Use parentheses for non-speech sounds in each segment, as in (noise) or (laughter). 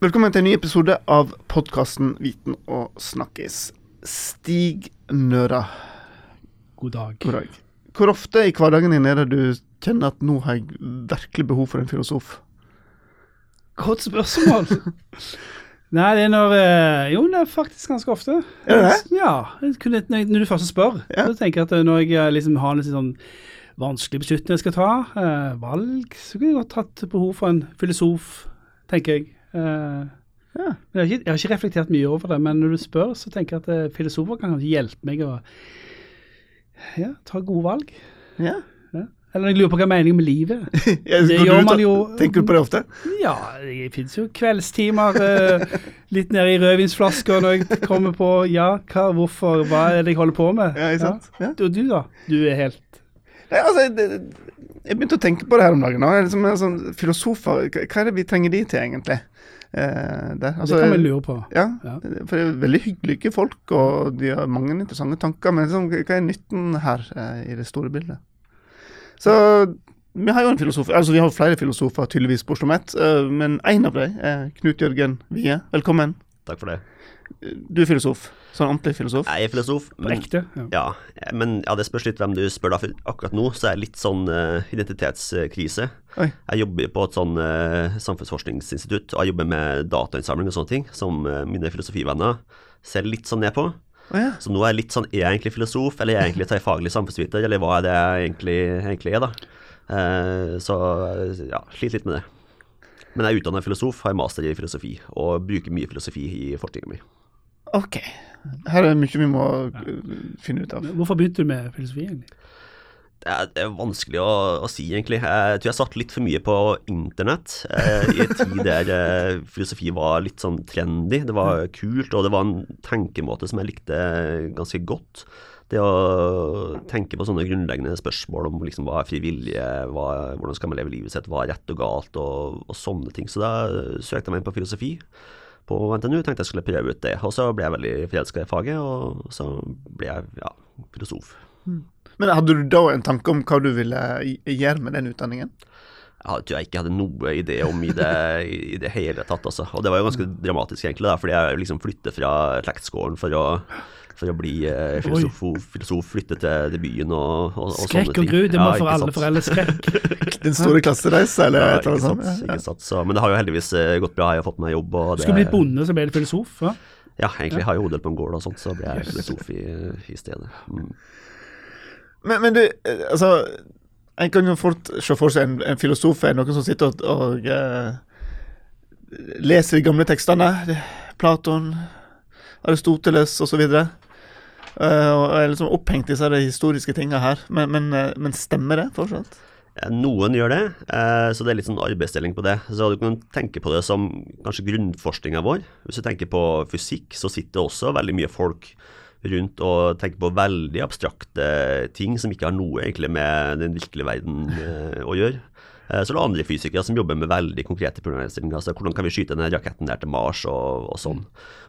Velkommen til en ny episode av podkasten Viten og snakkis. Stig Nøra, God dag. god dag. Hvor ofte i hverdagen din er det du kjenner at nå har jeg virkelig behov for en filosof? Godt spørsmål. (laughs) Nei, det er når eh, Jo, det er faktisk ganske ofte. Er det det? Ja. Når du først spør, Ja. så tenker jeg at eh, når jeg eh, liksom har en litt sånn vanskelig beslutning jeg skal ta, valg, så kunne jeg godt hatt behov for en filosof, tenker jeg. Eh, Ja. jeg, har ikke, jeg har ikke reflektert mye over det, men når du spør, så tenker jeg at eh, filosofer kan hjelpe meg å ja, ta gode valg. Ja. Ja. Eller jeg lurer på hva meningen med livet er. (laughs) Ja, Det gjør man jo- Tenker du på det ofte? Ja, det finnes jo kveldstimer eh, litt nede i rødvinsflasker når jeg kommer på ja, hva, hvorfor, hva er det jeg holder på med? Ja, ikke sant? Ja. Og du da? Du er helt Nei, altså, det- jeg begynte å tenke på det her om dagen. nå. Er Liksom, sånn, filosofer, hva er det vi trenger de til, egentlig? Eh, det. Altså, Det kan vi lure på. Ja, Ja. for det er veldig hyggelige folk, og de har mange interessante tanker. Men liksom, hva er nytten her eh, i det store bildet? Så vi har jo en filosof, altså vi har flere filosofer tydeligvis på Oslo Met, eh, men én av dem er Knut Jørgen Wie. Velkommen. Takk for det. Du er filosof. Sånn ordentlig filosof. Jeg er filosof, men, ekte. Ja. ja, men ja, det spørs litt hvem du spør. da, for Akkurat nå så er jeg litt sånn uh, identitetskrise. Oi. Jeg jobber på et sånn uh, samfunnsforskningsinstitutt, og jeg jobber med datainnsamling og sånne ting, som uh, mine filosofivenner ser litt sånn ned på. Oh, ja. Så nå er jeg litt sånn, er jeg egentlig filosof, eller er jeg egentlig tverrfaglig samfunnsviter, eller hva er det jeg egentlig, egentlig er, da. Eh, så ja, sliter litt med det. Men jeg er utdannet filosof, har master i filosofi, og bruker mye filosofi i forskninga mi. OK. Her er det mye vi må eh, finne ut av. Hvorfor begynte du med filosofi, egentlig? Det er, det er vanskelig å, å si, egentlig. Jeg tror jeg satt litt for mye på internett eh, i en tid der eh, filosofi var litt sånn trendy. Det var kult, og det var en tenkemåte som jeg likte ganske godt. Det å tenke på sånne grunnleggende spørsmål om liksom, hva er fri vilje, hva, hvordan skal man leve livet sitt, hva er rett og galt, og, og sånne ting. Så da søkte jeg meg inn på filosofi på NTNU, tenkte jeg skulle prøve ut det. Og så ble jeg veldig forelska i faget, og så ble jeg ja, filosof. Men hadde du da en tanke om hva du ville gjøre med den utdanningen? Jeg tror jeg ikke hadde noe idé om i det, i det hele tatt. Altså. Og det var jo ganske dramatisk, egentlig, da, fordi jeg liksom flyttet fra slektsgården for å, for å bli eh, filosof, filosof, flytte til, til byen og, og, og sånne Skrekk og gru, det må Ja, for alle sant. foreldre skrekk. (laughs) (laughs) Den store klassereise, eller Ja, et eller annet sånt? Ikke sant. Så, men det har jo heldigvis eh, gått bra. Jeg har fått meg jobb. Og det, Skulle blitt bonde, så ble du filosof. Ja. Ja, egentlig har jeg odel på en gård og sånt, så ble jeg filosof i, i stedet. Mm. Men, men du, eh, altså En kan jo fort se for seg en, en filosof er noen som sitter og, og eh, leser de gamle tekstene. Platon, Aristoteles osv. Uh, og er liksom opphengt i disse historiske tinga her. Men, men, eh, men stemmer det fortsatt? Eh, Noen gjør det, eh, så det er litt sånn arbeidsdeling på det. Så Du kan tenke på det som kanskje grunnforskninga vår. Hvis du tenker på fysikk, så sitter også veldig mye folk rundt og tenker på veldig abstrakte ting som ikke har noe egentlig med den virkelige verden eh, å gjøre. Eh, Så er det andre fysikere som jobber med veldig konkrete problemstillinger. Altså, hvordan kan vi skyte denne raketten der til Mars, og, og sånn.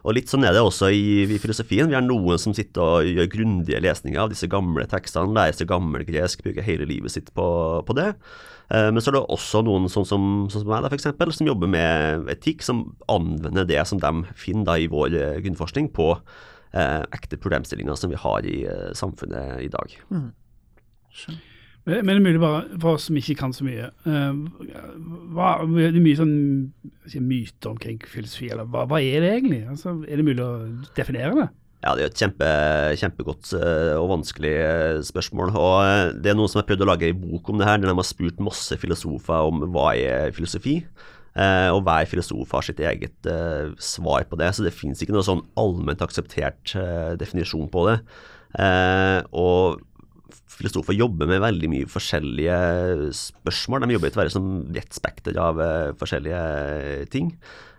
Og litt sånn er det også i, i filosofien. Vi har noen som sitter og gjør grundige lesninger av disse gamle tekstene, lærer seg gammelgresk, bruker hele livet sitt på, på det. Eh, Men så er det også noen sånn som, sånn som meg, da, for eksempel, som jobber med etikk, som anvender det som de finner da i vår eh, grunnforskning, på eh, ekte problemstillinger som vi har i eh, samfunnet i dag. Men, men det er mulig bare for oss som ikke kan så mye. eh, hva, det er mye sånn myter omkring filosofi. Eller hva, hva er det egentlig? Altså, er det mulig å definere det? Ja, det er et kjempe, kjempegodt eh, og vanskelig eh, spørsmål. og Det er noen som har prøvd å lage en bok om det her, der de har spurt masse filosofer om hva er filosofi. Og hver filosof har sitt eget svar på det, så det finnes ikke noe sånn allment akseptert definisjon på det. Og filosofer jobber med veldig mye forskjellige spørsmål. De jobber i et som bredt av eh, forskjellige ting.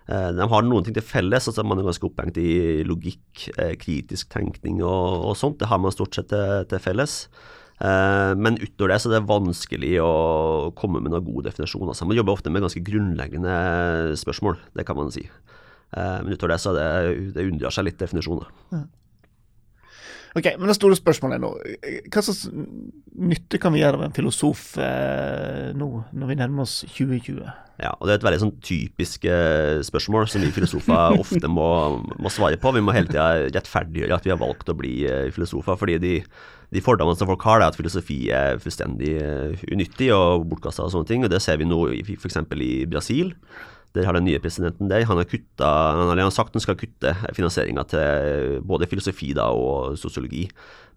Eh, De har noen ting til felles, altså man er ganske opphengt i logikk, eh, kritisk tenkning og, og sånt. Det har man stort sett til, til felles. Eh, Men utover det så er det vanskelig å komme med noen god definisjon. Altså. Man jobber ofte med ganske grunnleggende spørsmål, det kan man si. Eh, Men utover det så er det, det unndrar seg litt definisjoner. Ok, men det store spørsmålet er nå Hva slags nytte kan vi gjøre av en filosof eh, nå, når vi nærmer oss 2020? Ja, og Det er et veldig sånn typisk eh, spørsmål som vi filosofer (laughs) ofte må, må, svare på. Vi må hele tida rettferdiggjøre at vi har valgt å bli eh, filosofer. fordi de, de fordommene som folk har, er at filosofi er fullstendig uh, unyttig og bortkasta og sånne ting. og Det ser vi nå f.eks. i Brasil. Der har den nye presidenten der, han har, kuttet, han har sagt han skal kutte finansieringa til både filosofi da, og sosiologi,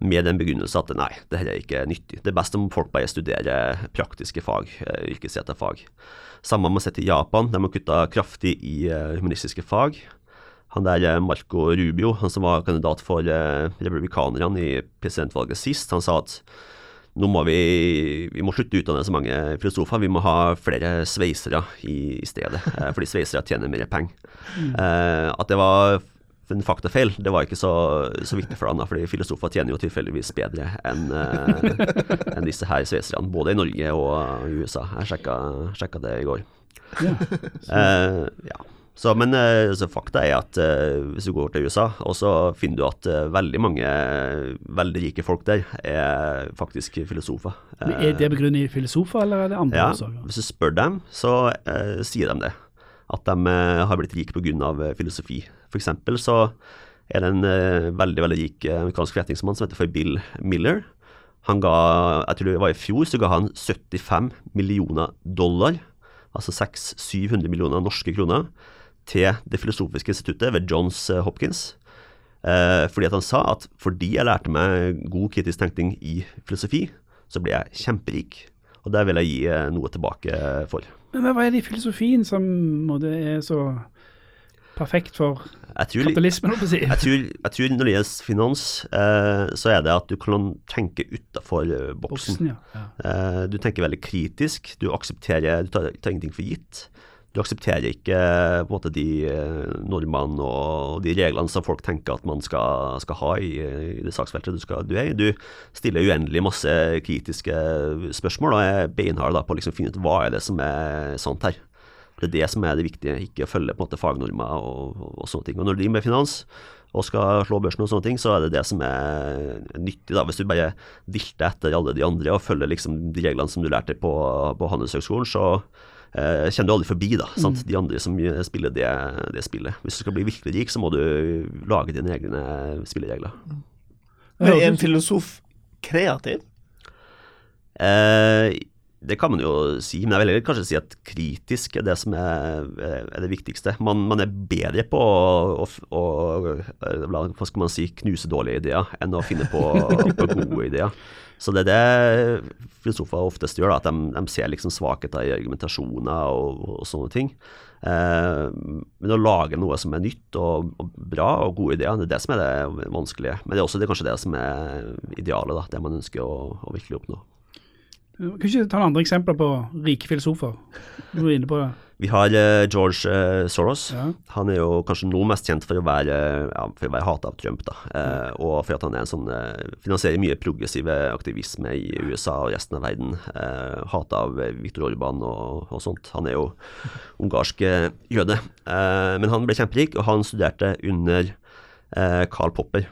med den begrunnelse at nei, det her er ikke nyttig. Det er best om folk bare studerer praktiske fag, eh, yrkesretta fag. Samme har man sett i Japan, der man kutta kraftig i eh, humanistiske fag. Han der eh, Marco Rubio, han som var kandidat for republikanerne i presidentvalget sist, han sa at nå må vi, vi må slutte å utdanne så mange filosofer. Vi må ha flere sveisere i, i stedet, eh, fordi sveisere tjener mer penger. Mm. Eh, at det var en faktafeil, det var ikke så, så viktig for han, fordi filosofer tjener jo tilfeldigvis bedre enn eh, en disse her sveiserne, både i Norge og i USA. Jeg sjekka, sjekka det i går. Ja, eh, ja. Så, men eh, så fakta er at uh, hvis du går til USA, og så finner du at uh, veldig mange veldig rike folk der er faktisk filosofer. Men er det begrunnet i filosofer, eller er det andre ja, årsaker? Hvis du spør dem, så uh, sier de det. At de har blitt rike pga. filosofi. F.eks. så er det en veldig veldig rik amerikansk forretningsmann som heter for Bill Miller. Han ga, jeg tror det var i fjor, så ga han 75 millioner dollar, altså 600-700 millioner norske kroner til Det filosofiske instituttet ved Johns eh, Hopkins. Eh, fordi at han sa at fordi jeg lærte meg god kritisk tenkning i filosofi, så ble jeg kjemperik. Og der vil jeg gi eh, noe tilbake for. Men hva er det i filosofien som er så perfekt for tror, kapitalismen? Si? Jeg, tror, jeg tror når det gjelder finans, eh, så er det at du kan tenke utafor boksen. boksen ja. Ja. Eh, du tenker veldig kritisk. Du aksepterer Du tar, tar ingenting for gitt. Du aksepterer ikke på en måte, de eh, normene og de reglene som folk tenker at man skal, skal ha i, i, det saksfeltet du, skal, du er i. Du stiller uendelig masse kritiske spørsmål og er beinhard på å liksom finne ut hva er det som er sant her. Det er det som er det viktige, ikke å følge på en måte fagnormer og, og, sånne ting. Og når du driver med finans og skal slå børsen og sånne ting, så er det det som er nyttig. da, Hvis du bare dilter etter alle de andre og følger liksom de reglene som du lærte på, på Handelshøgskolen, så eh, kommer du aldri forbi da, sant? Mm. de andre som spiller det, det, spillet. Hvis du skal bli virkelig rik, så må du lage dine egne spilleregler. Men er en filosof kreativ? Eh, det kan man jo si, men jeg vil kanskje si at kritisk er det som er, er det viktigste. Man, man, er bedre på å, å, hva skal man si, knuse dårlige ideer enn å finne på, på gode ideer. Så det er det filosofer oftest gjør, da, at de, de ser liksom svakheter i argumentasjoner og, og sånne ting. Eh, men å lage noe som er nytt og, og, bra og gode ideer, det er det som er det vanskelige. Men det er også det, kanskje det som er idealet, da, det man ønsker å, å virkelig oppnå. Kan ikke ta noen andre eksempler på rike filosofer? Du var inne på det. Vi har uh, George uh, Soros. Ja. Han er jo kanskje nå mest kjent for å være, ja, for å være hata av Trump. da, Eh, Og for at han er en sånn, finansierer mye progressive aktivisme i USA og resten av verden. hata av Viktor Orban og, og, sånt. Han er jo ungarsk jøde. men han ble kjemperik, og han studerte under Carl Popper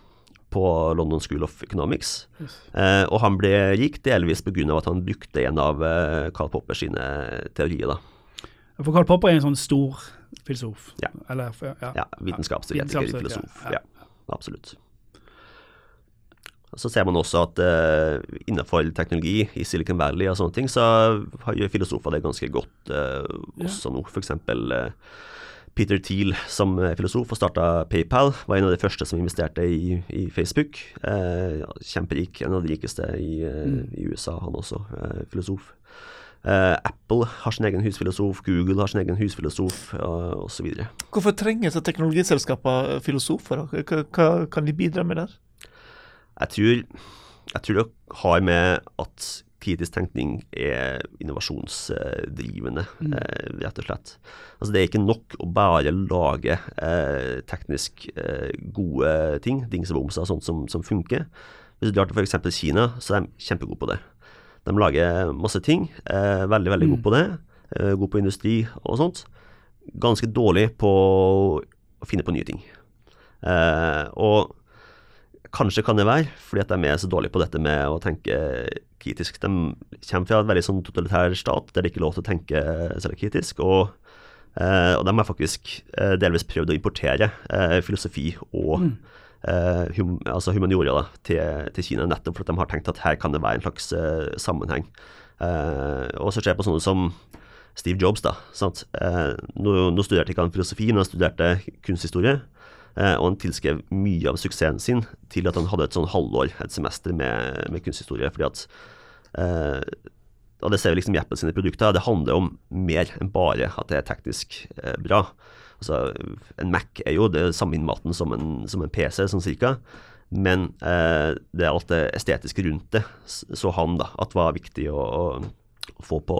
på London School of Economics. Yes. Eh, og han ble rik delvis pga. at han brukte en av eh, Karl Popper sine teorier. da. For Karl Popper er en sånn stor filosof? Ja. Eller, ja. ja Vitenskapsteoretiker, filosof. Ja. ja. absolutt. Så ser man også at eh, innenfor teknologi i Silicon Valley og sånne ting, så gjør filosofer det ganske godt eh, også nå. F.eks. Uh, Peter Thiel som filosof og starta PayPal, var en av de første som investerte i, i Facebook. Eh, kjemperik, en av de rikeste i, eh, mm. i USA, han også, eh, filosof. Eh, Apple har sin egen husfilosof, Google har sin egen husfilosof uh, osv. Hvorfor trenger så teknologiselskaper filosofer? Hva, hva kan de bidra med der? Jeg tror, jeg tror det har med at kritisk tenkning er innovasjonsdrivende, mm. eh, rett og slett. Altså Det er ikke nok å bare lage eh, teknisk eh, gode ting, dingsebomser sånt som, som funker. Hvis du drar til f.eks. Kina, så er de kjempegode på det. De lager masse ting, eh, veldig, veldig mm. gode på det. Eh, gode på industri og sånt. Ganske dårlig på å finne på nye ting. Eh, og kanskje kan det være, fordi at de er så dårlige på dette med å tenke kritisk. De kommer fra en veldig sånn totalitær stat der det ikke er lov til å tenke særlig kritisk. og eh, og de har faktisk eh, delvis prøvd å importere eh, filosofi og mm. hum, altså humaniora da, til, til, Kina, nettopp fordi de har tenkt at her kan det være en slags sammenheng. og så ser jeg på sånne som Steve Jobs. da, nå, nå, studerte ikke han filosofi, men han studerte kunsthistorie. Og han tilskrev mye av suksessen sin til at han hadde et sånn halvår, et semester med, med kunsthistorie. fordi at og det ser vi liksom i Apple sine produkter, det handler om mer enn bare at det er teknisk eh, bra. Altså, En Mac er jo det samme innmaten som en, som en PC, sånn cirka. Men eh, det er alt det estetiske rundt det så han da, at var viktig å, å få, på,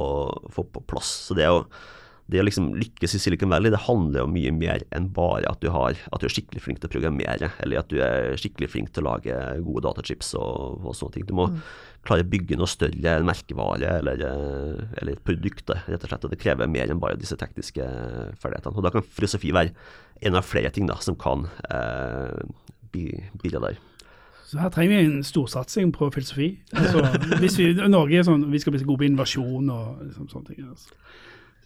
få, på, plass. Så det å, det å liksom lykkes i Silicon Valley, det handler jo mye mer enn bare at du, har, at du er skikkelig flink til å programmere, eller at du er skikkelig flink til å lage gode datachips og, og sånne ting. Du må mm klare å bygge noe større merkevare eller, eh, eller et produkt. rett og slett, og Det krever mer enn bare disse tekniske ferdighetene. og Da kan filosofi være en av flere ting da, som kan eh, bidra der. Så her trenger vi en storsatsing på filosofi. Altså, hvis vi, Norge er sånn, vi skal bli gode på innovasjon og liksom, sånne ting. Altså.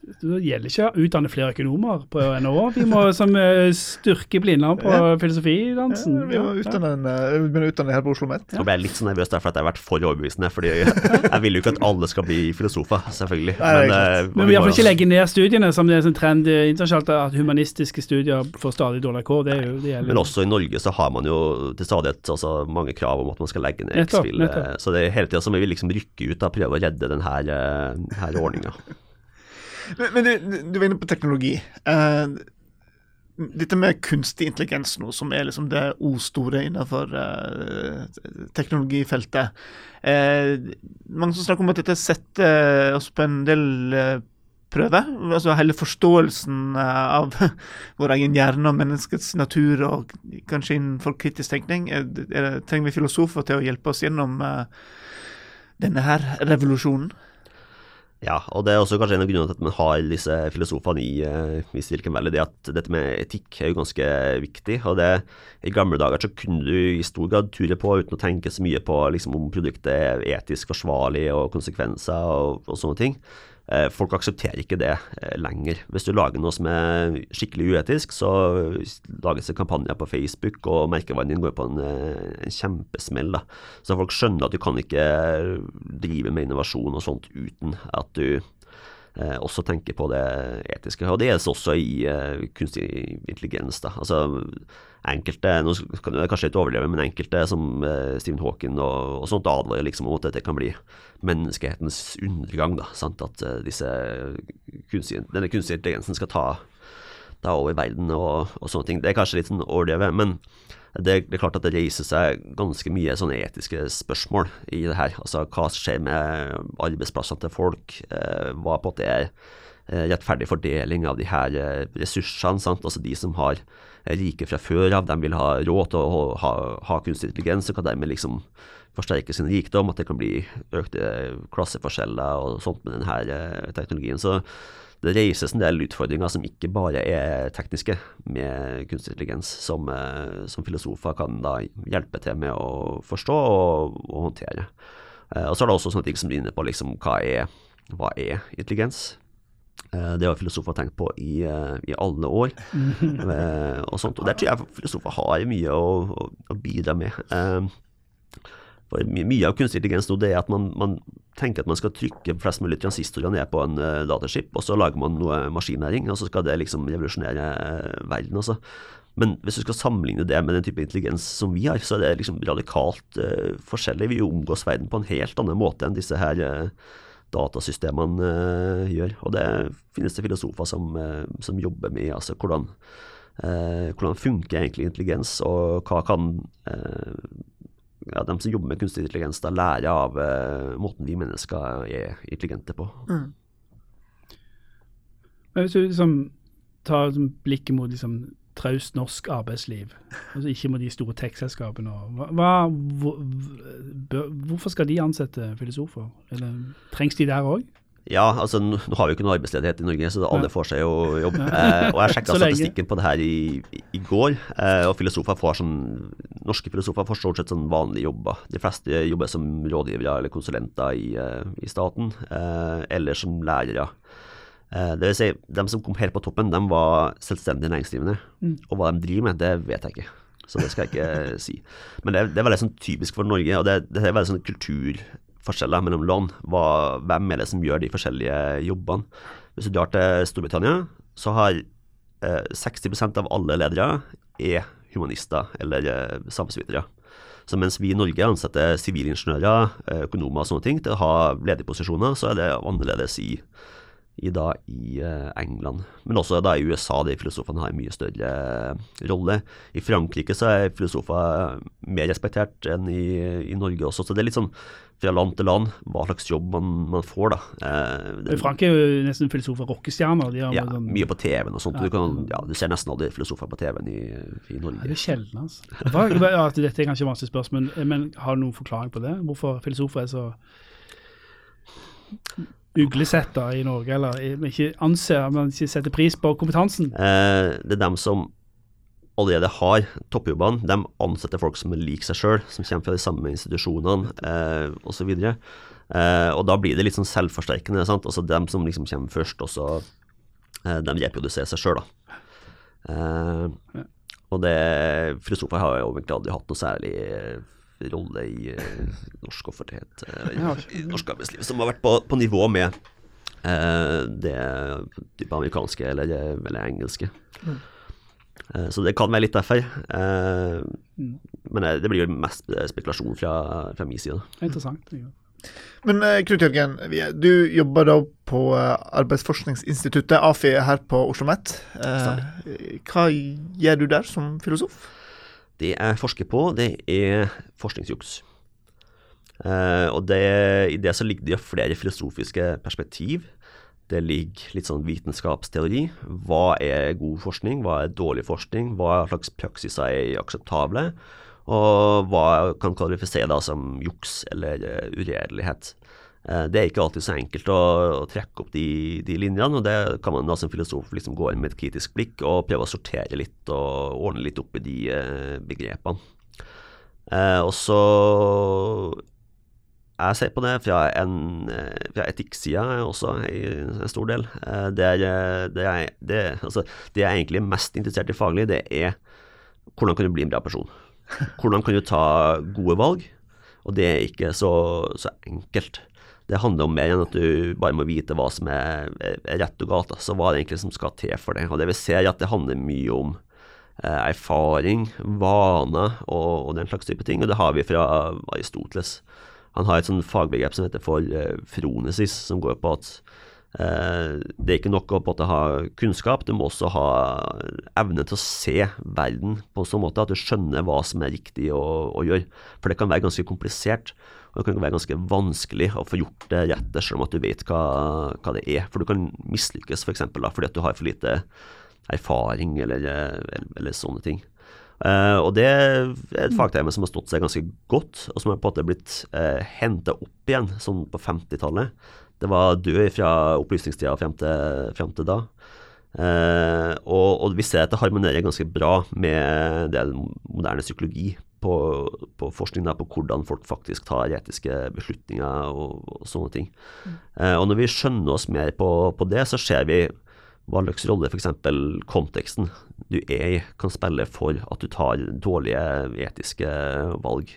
Det gjelder ikke å utdanne flere økonomer på NHO. Vi må som eh, styrke Blindern på ja. filosofidansen. Ja, vi må utdanne, en, begynne utdanne her på Oslo Met. Ja. Nå ble jeg litt så nervøs derfor at jeg har vært for overbevisende. fordi jeg vil jo ikke at alle skal bli filosofer, selvfølgelig. Nei, men, uh, men vi iallfall ikke legge ned studiene som det er en trend internasjonalt at humanistiske studier får stadig dårligere kår. Det, det gjelder. Men også i Norge så har man jo til stadighet altså, mange krav om at man skal legge ned X-Fill. Så det er hele tida som vi vi liksom rykke ut og prøve å redde denne her ordninga. Men, men du, du, var inne på teknologi. Uh, dette med kunstig intelligens nå, som er liksom det O-store innenfor uh, teknologifeltet. Uh, mange som snakker om at dette setter oss på en del uh, prøve. Altså hele forståelsen av (laughs) vår egen hjerne og menneskets natur, og kanskje innenfor kritisk tenkning. Er, er, trenger vi filosofer til å hjelpe oss gjennom denne her revolusjonen? Ja, og det er også kanskje en av grunnene til at man har disse filosofene i, uh, i Silicon Valley, det at dette med etikk er jo ganske viktig. og det, I gamle dager så kunne du i stor grad ture på uten å tenke så mye på liksom, om produktet er etisk forsvarlig og konsekvenser og, og sånne ting. Eh, folk aksepterer ikke det eh, lenger. Hvis du lager noe som er skikkelig uetisk, så lages det kampanjer på Facebook, og merkevaren din går på en, eh, en kjempesmell. Da. Så folk skjønner at du kan ikke drive med innovasjon og sånt uten at du også tenke på det etiske. Og det gjelder også i eh, kunstig intelligens. Da. Altså, enkelte, nå kan jeg kanskje ikke overdrive, men enkelte som eh, Stephen Hawking og, og sånt advarer liksom om at dette kan bli menneskehetens undergang. Da, sant? At disse kunstig, denne kunstige intelligensen skal ta, ta over verden og, og, sånne ting. Det er kanskje litt sånn overdrevet, men det, det, er klart at det reiser seg ganske mye sånne etiske spørsmål i det her. Altså hva skjer med arbeidsplassene til folk? Eh, hva på en måte er eh, rettferdig fordeling av de her eh, ressursene? Sant? Altså de som har eh, rike fra før av, de vil ha råd til å ha, ha kunstig intelligens og kan dermed liksom forsterke sin rikdom, at det kan bli økte klasseforskjeller og sånt med denne teknologien. Så det reises en del utfordringer som ikke bare er tekniske med kunstig intelligens, som, eh, som filosofer kan da hjelpe til med å forstå og, og håndtere. Eh, og så er det også sånne ting som begynner på liksom, hva, er, hva er intelligens? Eh, det har filosofer tenkt på i, i alle år. (laughs) og, sånt. og der tror jeg filosofer har mye å, å, å bidra med. For Mye av kunstig intelligens nå det er at man, man, tenker at man skal trykke flest mulig transistorer ned på en uh, dataship, og så lager man noe maskinlæring, og så skal det liksom revolusjonere uh, verden. Også. Men hvis du skal sammenligne det med den type intelligens som vi har, så er det liksom radikalt uh, forskjellig. Vi omgås verden på en helt annen måte enn disse her datasystemene gjør. Og det finnes det filosofer som, som jobber med altså hvordan, hvordan funker egentlig intelligens, og hva kan ja, de som jobber med kunstig intelligens, da lærer av uh, måten vi mennesker er intelligente på. Mm. Men hvis du liksom tar liksom, blikket mot liksom, traust norsk arbeidsliv, altså ikke mot de store tech-selskapene, hva, hvor, hvorfor skal de ansette filosofer? Eller trengs de der òg? Ja, altså nå har vi jo ikke noe arbeidsledighet i Norge, så alle får seg jo jobb. Eh, og jeg sjekka (laughs) statistikken på det her i, i, går, eh, og filosofer får sånn Norske filosofer får stort sett sånn vanlige jobber. De fleste jobber som rådgivere eller konsulenter i, eh, i staten, eh, eller som lærere. Eh, det vil si, de som kom helt på toppen, de var selvstendig næringsdrivende. Og hva de driver med, det vet jeg ikke. Så det skal jeg ikke (laughs) si. Men det, er- det er veldig sånn typisk for Norge, og det, det er veldig sånn kulturforskjeller mellom land. Hva, hvem er det som gjør de forskjellige jobbene? Hvis du drar til Storbritannia, så har eh, 60% av alle ledere er humanister eller eh, samfunnsvitere. Så mens vi i Norge ansetter sivilingeniører, eh, økonomer og sånne ting til å ha ledige posisjoner, så er det annerledes i, i, da, i eh, England. Men også da i USA, der filosofene har en mye større eh, rolle. I Frankrike så er filosofer mer respektert enn i, i Norge også, så det er litt sånn fra land til land hva slags jobb man, man får, da. Eh, det- Frank er jo nesten filosofer rockestjerner. De har ja, sånn, mye på TV-en og sånt. Du, kan, ja, du ser nesten aldri filosofer på TV-en i, i Ja, det er sjelden, altså. Hva, ja, dette er kanskje et vanskelig spørsmål, men, men har du noen forklaring på det? Hvorfor filosofer er så uglesetta i Norge, eller er- ikke anser, man ikke setter pris på kompetansen? Eh, det er dem som allerede har toppjobbene. De ansetter folk som liker seg sjøl, som kommer fra de samme institusjonene eh, osv. Eh, og da blir det litt sånn selvforsterkende. sant? Altså dem som liksom kommer først, og så eh, de reproduserer seg sjøl, da. Eh, og det Filosofer har jo egentlig aldri hatt noe særlig eh, rolle i eh, norsk offentlighet, eh, i norsk arbeidsliv, som har vært på, på nivå med eh, det type amerikanske eller, eller engelske. Eh, Så det kan være litt derfor. Eh, Men det blir jo mest spekulasjon fra, fra min side. Er interessant. Ja. Men Knut Jørgen, du jobber da på Arbeidsforskningsinstituttet, AFI, her på Oslo OsloMet. Eh, hva gjør du der som filosof? Det jeg forsker på, det er forskningsjuks. Eh, og det, i det så ligger det jo flere filosofiske perspektiv. Det ligger litt sånn vitenskapsteori. Hva er god forskning? Hva er dårlig forskning? Hva slags praksiser er akseptable? Og hva kan kvalifisere da som juks eller eh, uredelighet? Eh, Det er ikke alltid så enkelt å, å trekke opp de, de linjene, og det kan man da som filosof liksom gå inn med et kritisk blikk og prøve å sortere litt og ordne litt opp i de eh, begrepene. Eh, og så jeg ser på det fra, en, eh, fra etikksida også, i en stor del. Eh, Det, er, det, er, det, altså, det jeg er egentlig mest interessert i faglig, det er hvordan kan du bli en bra person? (laughs) Hvordan kan du ta gode valg? Og det er ikke så, så enkelt. Det handler om mer enn at du bare må vite hva som er, rett og galt. Altså Så hva er det egentlig som skal til for det? Og det vi ser, er at det handler mye om eh, erfaring, vaner og, og den slags type ting. Og det har vi fra Aristoteles. Han har et sånn fagbegrep som heter for eh, fronesis, som går på at eh, det er ikke nok å på ha kunnskap, du må også ha evne til å se verden på en sånn måte at du skjønner hva som er riktig å, å gjøre. For det kan være ganske komplisert, og det kan være ganske vanskelig å få gjort det rette selv om at du vet hva, hva det er. For du kan mislykkes f.eks. For fordi at du har for lite erfaring eller, eller, eller sånne ting. Uh, og det er et fagtema som har stått seg ganske godt, og som har på en måte blitt uh, henta opp igjen sånn på 50-tallet. Det var død fra opplysningstida frem til, frem til da. Uh, og, og vi ser at det harmonerer ganske bra med det moderne psykologi på, på forskning da, på hvordan folk faktisk tar etiske beslutninger og, og sånne ting. Eh, og når vi skjønner oss mer på, på det, så ser vi hva slags rolle f.eks. konteksten du er i, kan spille for at du tar dårlige etiske valg.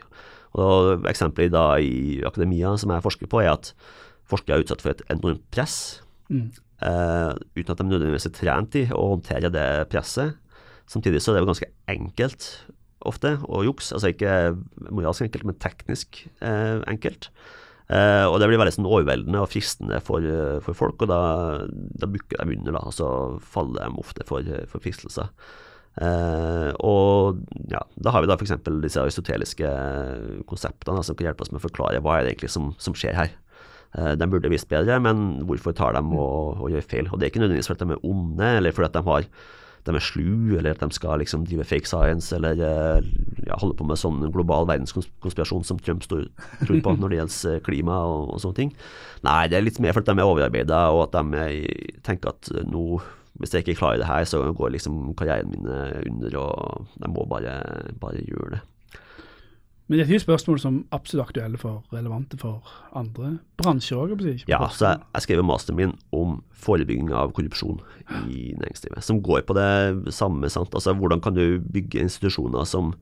Og Eksempelet da i akademia som jeg forsker på, er at forskere er utsatt for et enormt press, Mm. eh, uten at de nødvendigvis er trent i å håndtere det presset. Samtidig så er det jo ganske enkelt ofte og juks. Altså ikke moralsk enkelt, men teknisk eh, enkelt. Eh, og det blir veldig sånn overveldende og fristende for, eh, for folk, og da, da bukker de under, da, og så faller de ofte for, for fristelser. Eh, og ja, da har vi da f.eks. disse aristoteliske konseptene da, som kan hjelpe oss med å forklare hva er det egentlig som, som skjer her. Eh, de burde visst bedre, men hvorfor tar de og, og gjør feil? Og det er ikke nødvendigvis fordi de er onde, eller fordi de har de er slu, eller at de skal liksom drive fake science, eller eh, ja, holde på med sånn global verdenskonspirasjon som Trump tror på når det gjelder klima og, og, sånne ting. Nei, det er litt mer for at de er overarbeida, og at de tenker at nå hvis jeg ikke klarer det her, så går liksom karrieren min under, og de må bare, bare gjøre det. Men dette er jo spørsmål som absolutt aktuelle for relevante for andre bransjer òg? Ja, så jeg, jeg skrev masteren min om forebygging av korrupsjon i næringslivet. Som går på det samme. sant? Altså Hvordan kan du bygge institusjoner som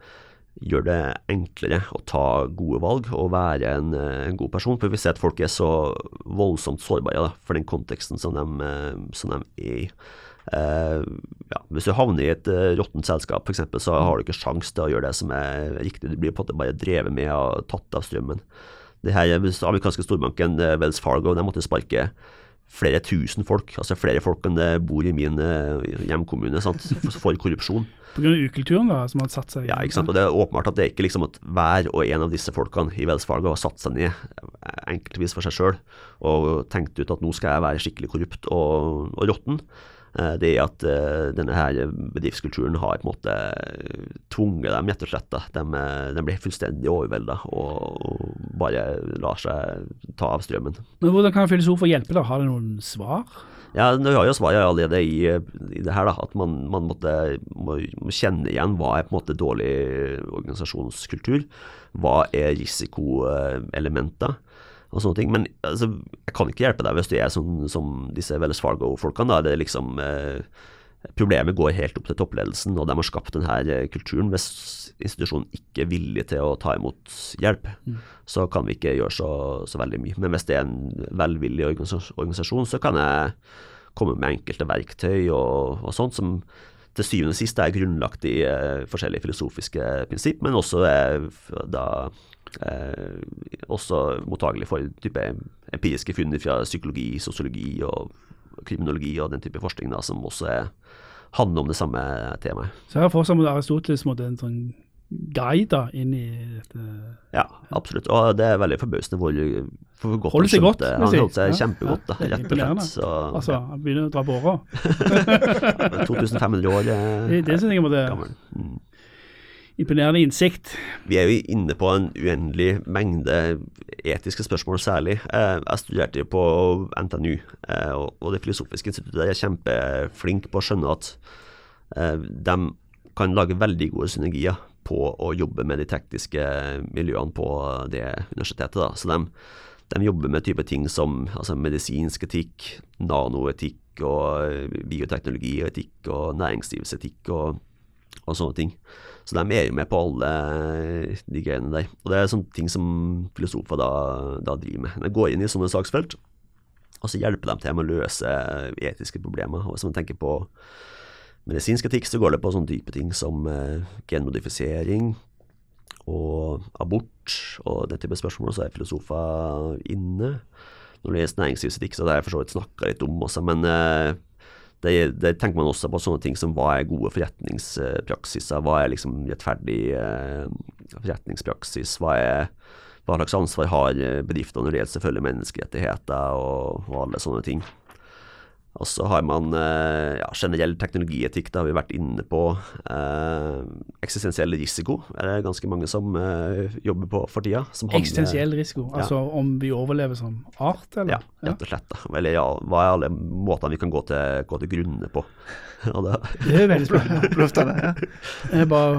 gjør det enklere å ta gode valg og være en, en god person? For vi ser at folk er så voldsomt sårbare da, for den konteksten som de, som de er i. Uh, ja, hvis du havner i et uh, råttent selskap f.eks., så har du ikke sjanse til å gjøre det som er riktig. Du blir på en måte bare drevet med og tatt av strømmen. Det her amerikanske storbanken uh, Wells Fargo de måtte sparke flere tusen folk, altså flere folk enn det bor i min hjemkommune, sant, for korrupsjon. Pga. ukulturen da, som hadde satt seg i Ja, ikke sant. Og det er åpenbart at det er ikke liksom at hver og en av disse folkene i Wells Fargo har satt seg ned enkeltvis for seg sjøl og tenkt ut at nå skal jeg være skikkelig korrupt og, og råtten. Eh, det er at uh, denne her bedriftskulturen har på en måte tvunget dem, rett og slett. De, de, blir fullstendig overvelda og, bare lar seg ta av strømmen. Men Hvordan kan filosofer hjelpe? da? Har de noen svar? Ja, Vi har jo svaret allerede i, i, det her. da, At man, man måtte, må, må, kjenne igjen hva er på en måte dårlig organisasjonskultur. Hva er risikoelementer og sånne ting. Men altså, jeg kan ikke hjelpe deg hvis du er som, som disse Wells Fargo-folkene. Det er liksom eh, Problemet går helt opp til toppledelsen, og de har skapt denne eh, kulturen. Hvis institusjonen ikke er villig til å ta imot hjelp, mm. så kan vi ikke gjøre så, så, veldig mye. Men hvis det er en velvillig organisasjon, så kan jeg komme med enkelte verktøy og, og sånt som til syvende og sist er grunnlagt i uh, forskjellige filosofiske prinsipp, men også er da eh, også mottagelig for type empiriske funn fra psykologi, sosiologi og kriminologi og den type forskning da, som også er, handler om det samme temaet. Så her får vi Aristoteles måtte en sånn guide da, inn i dette Ja, absolutt. Og det er veldig forbausende hvor, hvor godt Holder seg godt. Han holdt seg ja, kjempegodt, da, rett og slett. Så, altså, han begynner å dra på åra. (laughs) 2500 år eh, det, det synes jeg må det. gammel. Mm imponerende innsikt. Vi er jo inne på en uendelig mengde etiske spørsmål, særlig. Eh, jeg studerte jo på NTNU, eh, og Det filosofiske instituttet er kjempeflink på å skjønne at eh, de kan lage veldig gode synergier på å jobbe med de tekniske miljøene på det universitetet. Da. Så de, de jobber med type ting som altså medisinsk etikk, nanoetikk og bioteknologietikk og næringslivsetikk og, og sånne ting. Så de er jo med på alle de greiene der. Og det er sånne ting som filosofer da, da driver med. De går inn i sånne saksfelt, og så hjelper de til med å løse etiske problemer. Og hvis man tenker på medisinsk etikk, så går det på sånne dype ting som eh, genmodifisering og abort og den type spørsmål, så er filosofer inne. Når det gjelder næringslivsetikk, så har jeg for så vidt snakka litt om også, men eh, det, det, tenker man også på sånne ting som hva er gode forretningspraksiser, hva er liksom rettferdig eh, forretningspraksis, hva, er, hva slags ansvar har bedrifter når det gjelder selvfølgelig menneskerettigheter og, og alle sånne ting. Og så har man eh, ja, generell teknologietikk, det har vi vært inne på. Eh, eksistensiell risiko er det ganske mange som eh, jobber på for tida. Eksistensiell risiko, ja. altså om vi overlever som art, eller? Ja, rett og slett. Da. Eller ja, hva er alle måtene vi kan gå til, gå til grunne på? (laughs) det, det, er veldig spennende. (laughs) ja. Jeg bare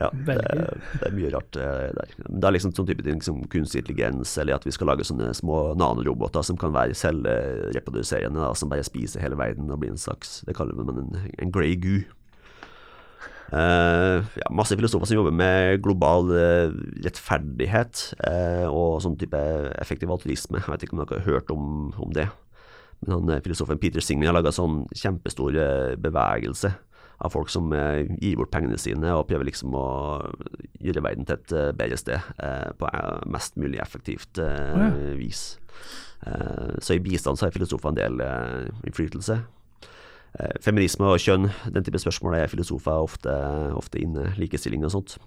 ja, det, det, er mye rart eh, der. Det er liksom sånn type ting som kunstig intelligens, eller at vi skal lage sånne små nanoroboter som kan være selvreproduserende, som bare spiser spise hele verden og bli en slags Det kaller man en, en grey goo. Uh, ja, masse filosofer som jobber med global uh, rettferdighet uh, og sånn type effektiv altruisme. Jeg vet ikke om dere har hørt om, om det. Men han, filosofen Peter Singer har laga sånn kjempestor bevegelse av folk som gir bort pengene sine og prøver liksom å gjøre verden til et bedre sted på mest mulig effektivt vis. Eh, så i bistand så har filosofer en del eh, innflytelse. Eh, feminisme og kjønn, den type spørsmål er filosofer ofte, ofte inne. Likestilling og sånt.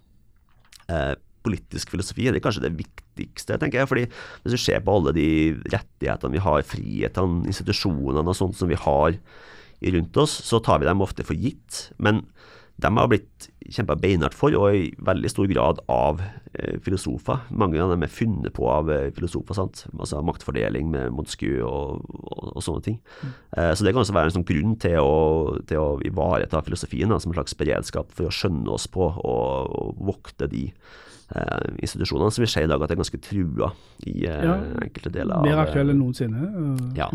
Politisk filosofi er kanskje det viktigste, tenker jeg. fordi hvis du ser på alle de rettighetene vi har, frihetene, institusjonene og sånt som vi har rundt oss, så tar vi dem ofte for gitt. Men de har blitt kjempa beinhardt for, og i veldig stor grad av eh, filosofer. Mange av dem er funnet på av eh, filosofer. sant? Altså Maktfordeling med Montesquieu og, og, og sånne ting. Mm. Eh, så det kan også være en sånn grunn til å, til å ivareta filosofien da, som en slags beredskap for å skjønne oss på og, og vokte de institusjonene som vi ser i dag at er ganske trua i eh, ja, enkelte deler av Mer aktuelle enn noensinne? Ja.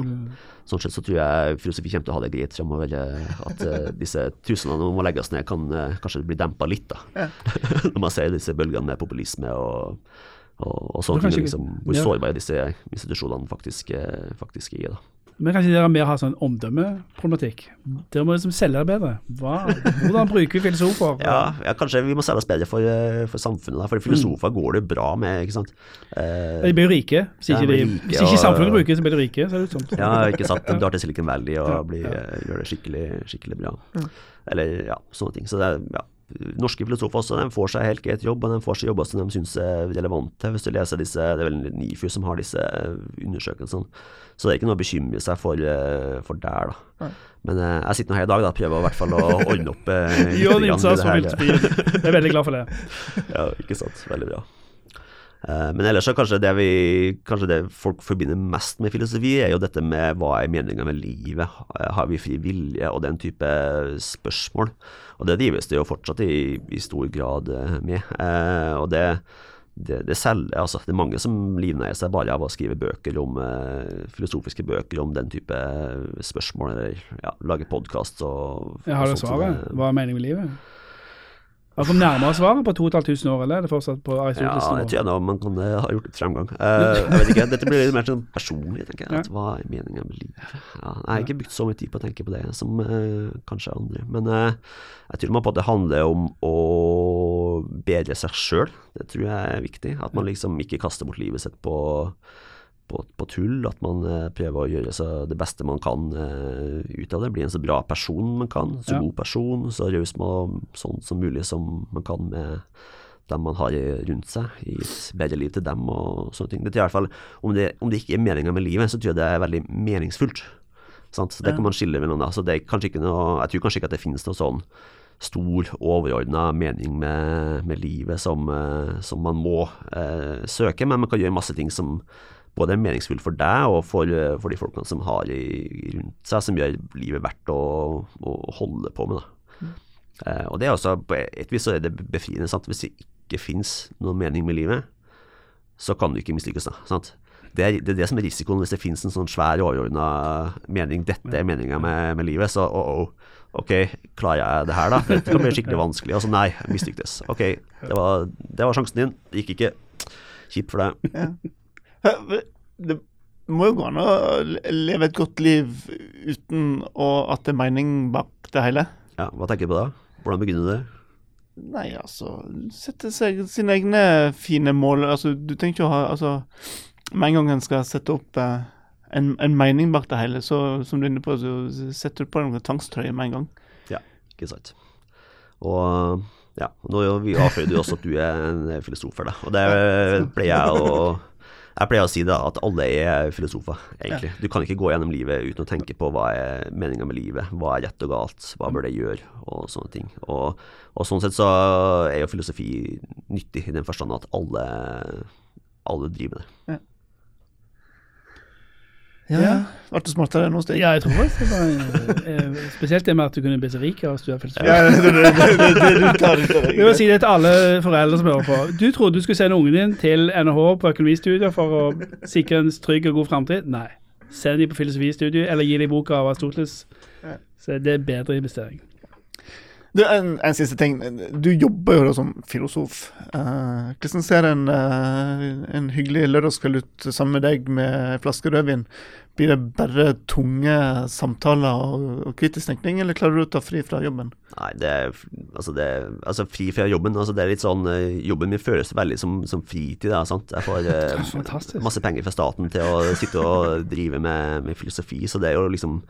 Sånn sett så tror jeg filosofi kommer til å ha det greit fremover. At (laughs) disse truslene om å legge oss ned kan kanskje bli dempa litt, da. Ja. (laughs) Når man ser disse bølgene med populisme og, og, og sånne ting, liksom, hvor sårbare disse institusjonene faktisk, faktisk er. da. Men kanskje dere mer har sånn omdømmeproblematikk? Dere må liksom selge det bedre. Hva? Hvordan bruker vi filosofer? ja, ja, kanskje vi må selge oss bedre for, eh, for samfunnet, da. For filosofer mm. går det bra med, ikke sant. Eh, de blir jo rike. Hvis ikke, de, hvis ikke samfunnet bruker det, så blir de rike. ser det ut som. Ja, ikke sant. De drar til Silicon Valley og blir, eh, gjør det skikkelig, skikkelig bra. Eller ja, sånne ting. Så det er, ja norske filosofer også, de får seg helt greit jobb, og de får seg jobber som de syns er relevante. Hvis du leser disse, Det er vel NIFU som har disse undersøkelsene. Så det er ikke noe å bekymre seg for, eh, for der, da. Men eh, jeg sitter nå her i dag da, prøver i hvert fall å ordne opp. Eh, Gjør en innsats for viltbilen. Jeg er veldig glad for det. (laughs) ja, ikke sant. Veldig bra. Eh, men ellers så kanskje det, vi, kanskje det folk forbinder mest med filosofi, er jo dette med hva er meninga med livet? Har vi fri vilje? Og den type spørsmål. Og det drives det jo fortsatt i, i stor grad med. Og det det, det, selv, altså, det, er mange som livnærer seg bare av å skrive bøker om filosofiske bøker om den type spørsmål, eller ja, lage podkast og, Jeg Har det svaret? Hva er meningen med livet? Har kommet nærmere svaret på 2500 år, eller er det fortsatt på Aristoteles? Ja, jeg tror jeg man kan uh, ha gjort litt fremgang. Uh, jeg vet ikke, (laughs) Dette blir litt mer sånn personlig, tenker jeg. At, hva er meningen med livet? Ja, jeg har ikke brukt så mye tid på å tenke på det som uh, kanskje andre. Men jeg tror man på at det handler om å bedre seg sjøl. Det tror jeg er viktig. At man liksom ikke kaster bort livet sitt på på, på, tull. At man eh, prøver å gjøre så det beste man kan eh, ut av det. Bli en så bra person man kan. Så ja. god person, så raus sånn som mulig som man kan med dem man har rundt seg. Gi et bedre liv til dem og sånne ting. Det tror jeg i hvert fall, om det, om det ikke er meninga med livet, så tror jeg det er veldig meningsfullt. Sant? Så Det ja. kan man skille mellom. Da. Så det er kanskje ikke noe, jeg tror kanskje ikke at det finnes noe sånn stor, overordna mening med, med livet som, eh, som, man må eh, søke, men man kan gjøre masse ting som både meningsfull for deg og for, eh, for de folkene som har i, rundt seg, som gjør livet verdt å, å holde på med. Mm. Eh, og det er også, På et vis så er det befriende. Sant? Hvis det ikke finnes noen mening med livet, så kan du ikke mislykkes. Sant? Det er, det er, det som er risikoen hvis det finnes en sånn svær, overordna mening. Dette er meninga med, med, livet. Så oh, oh, ok, klarer jeg det her, da? Det kan bli skikkelig vanskelig. Altså nei, mislyktes. Ok, det var, det var sjansen din. Det gikk ikke. Kjipt for deg. Det må jo gå an å leve et godt liv uten å, at det er mening bak det hele. Ja, Hva tenker du på da? Hvordan begynner du det? Nei, altså Sette seg sine egne fine mål. Altså, du tenker ikke å ha altså, Med en gang en skal sette opp eh, en, en, mening bak det hele, så som du er inne på, så setter du på noen tvangstrøye med en gang. Ja, ikke sant. Og ja, nå avføyer du også at du er en filosof for deg, og det pleier jeg å jeg pleier å si da at alle er filosofer, egentlig. Ja. Du kan ikke gå gjennom livet uten å tenke på hva er meninga med livet, hva er rett og galt, hva bør det gjøre, og sånne ting. Og, og sånn sett så er jo filosofi nyttig i den forstand at alle, alle driver med det. Ja. Ja, ja. Ble du smartere nå, oss? Ja, jeg tror det. Var, eh, spesielt det med at du kunne bli så rik av å studere filosofi. Ja, det, det, det, det, du tar Jeg vil si det til alle foreldre som hører på. Du trodde du skulle sende ungen din til NHH på økonomistudier for å sikre en trygg og god framtid? Nei. Send dem på filosofistudiet, eller gi dem boka av Astoteles. Så det er bedre investering. Du, en, en, siste ting. Du jobber jo da som filosof. Uh, hvordan ser en, uh, en hyggelig lørdagskveld ut sammen med deg med en flaske rødvin? Blir det bare tunge samtaler og, og kritisk tenkning, eller klarer du å ta fri fra jobben? Nei, det er altså, det, altså fri fra jobben. Altså, det er litt sånn uh, Jobben min føles veldig som, som fritid. Da, sant? Jeg får (laughs) masse penger fra staten til å sitte og drive med, med filosofi, så det er jo liksom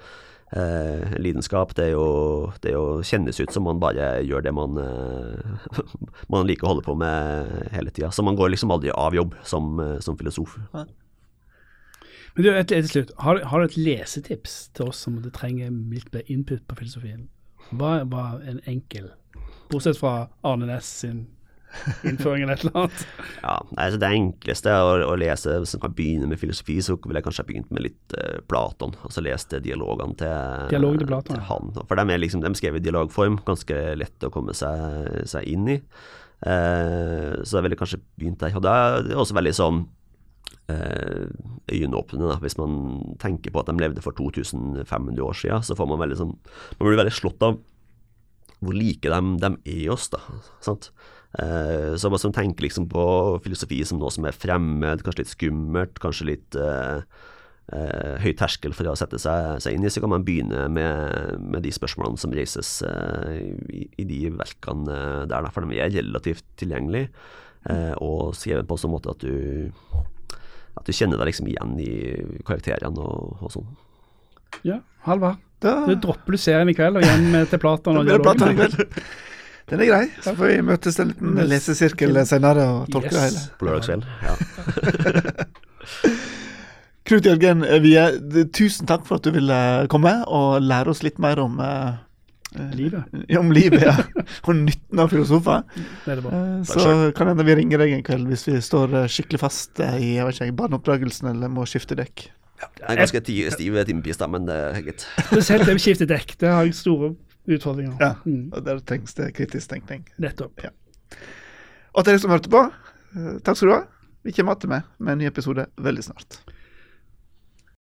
eh, lidenskap. Det er, jo, det er, jo, kjennes ut som man bare gjør det man, eh, (laughs) man liker å holde på med hele tida. Så man går liksom aldri av jobb som, eh, som filosof. Men du, til slutt, har, har, du et lesetips til oss som trenger litt mer input på filosofien? Hva var en enkel Bortsett fra Arne Næss sin innføring eller et eller annet. (laughs) Ja, altså Det enkleste er å, å lese Hvis man kan begynne med filosofi, så ville jeg kanskje ha begynt med litt uh, Platon. Altså leste dialogene til, Dialog til Platon, til han. For de er liksom, de skrevet i dialogform, ganske lett å komme seg, seg inn i. Uh, så jeg ville kanskje begynt der. Og det er også veldig sånn eh, øyenåpnende. Da. Hvis man tenker på at de levde for 2500 år siden, så får man veldig sånn Man blir veldig slått av hvor like de, de er oss, da. Sant? Eh, så man som tenker liksom på filosofi som noe som er fremmed, kanskje litt skummelt, kanskje litt eh, eh, høy terskel for å sette seg, seg inn i, så kan man begynne med, med de spørsmålene som reises eh, i, i de verkene der, da, for de er relativt tilgjengelige, eh, og skrevet på en sånn måte at du at du kjenner deg liksom igjen i karakterene og, og sånn. Ja, Halvard. Da, Du dropper du serien i kveld og hjem til Platon og dialogen. (laughs) Den er grei. Så får vi møtes en liten lesesirkel senere og tolke det hele. På lørdagskvelden. Ja. (laughs) Knut Jørgen Wie, tusen takk for at du ville komme og lære oss litt mer om eh, eh, Livet. ja, (laughs) om livet, ja. (laughs) Og nytten av filosofer. Det det. Eh, Så kan hende vi ringer deg en kveld hvis vi står eh, skikkelig fast eh, i jeg vet ikke, barneoppdragelsen eller må skifte dekk. Det er ganske stive stiv timepris, da, men det er greit. Spesielt det med skifte dekk. Det har jeg store utfordringer. Ja, Mm, og der trengs det kritisk tenkning. nettopp. Og til dere som hørte på, eh, takk skal du ha. Vi kommer tilbake med, med en ny episode veldig snart.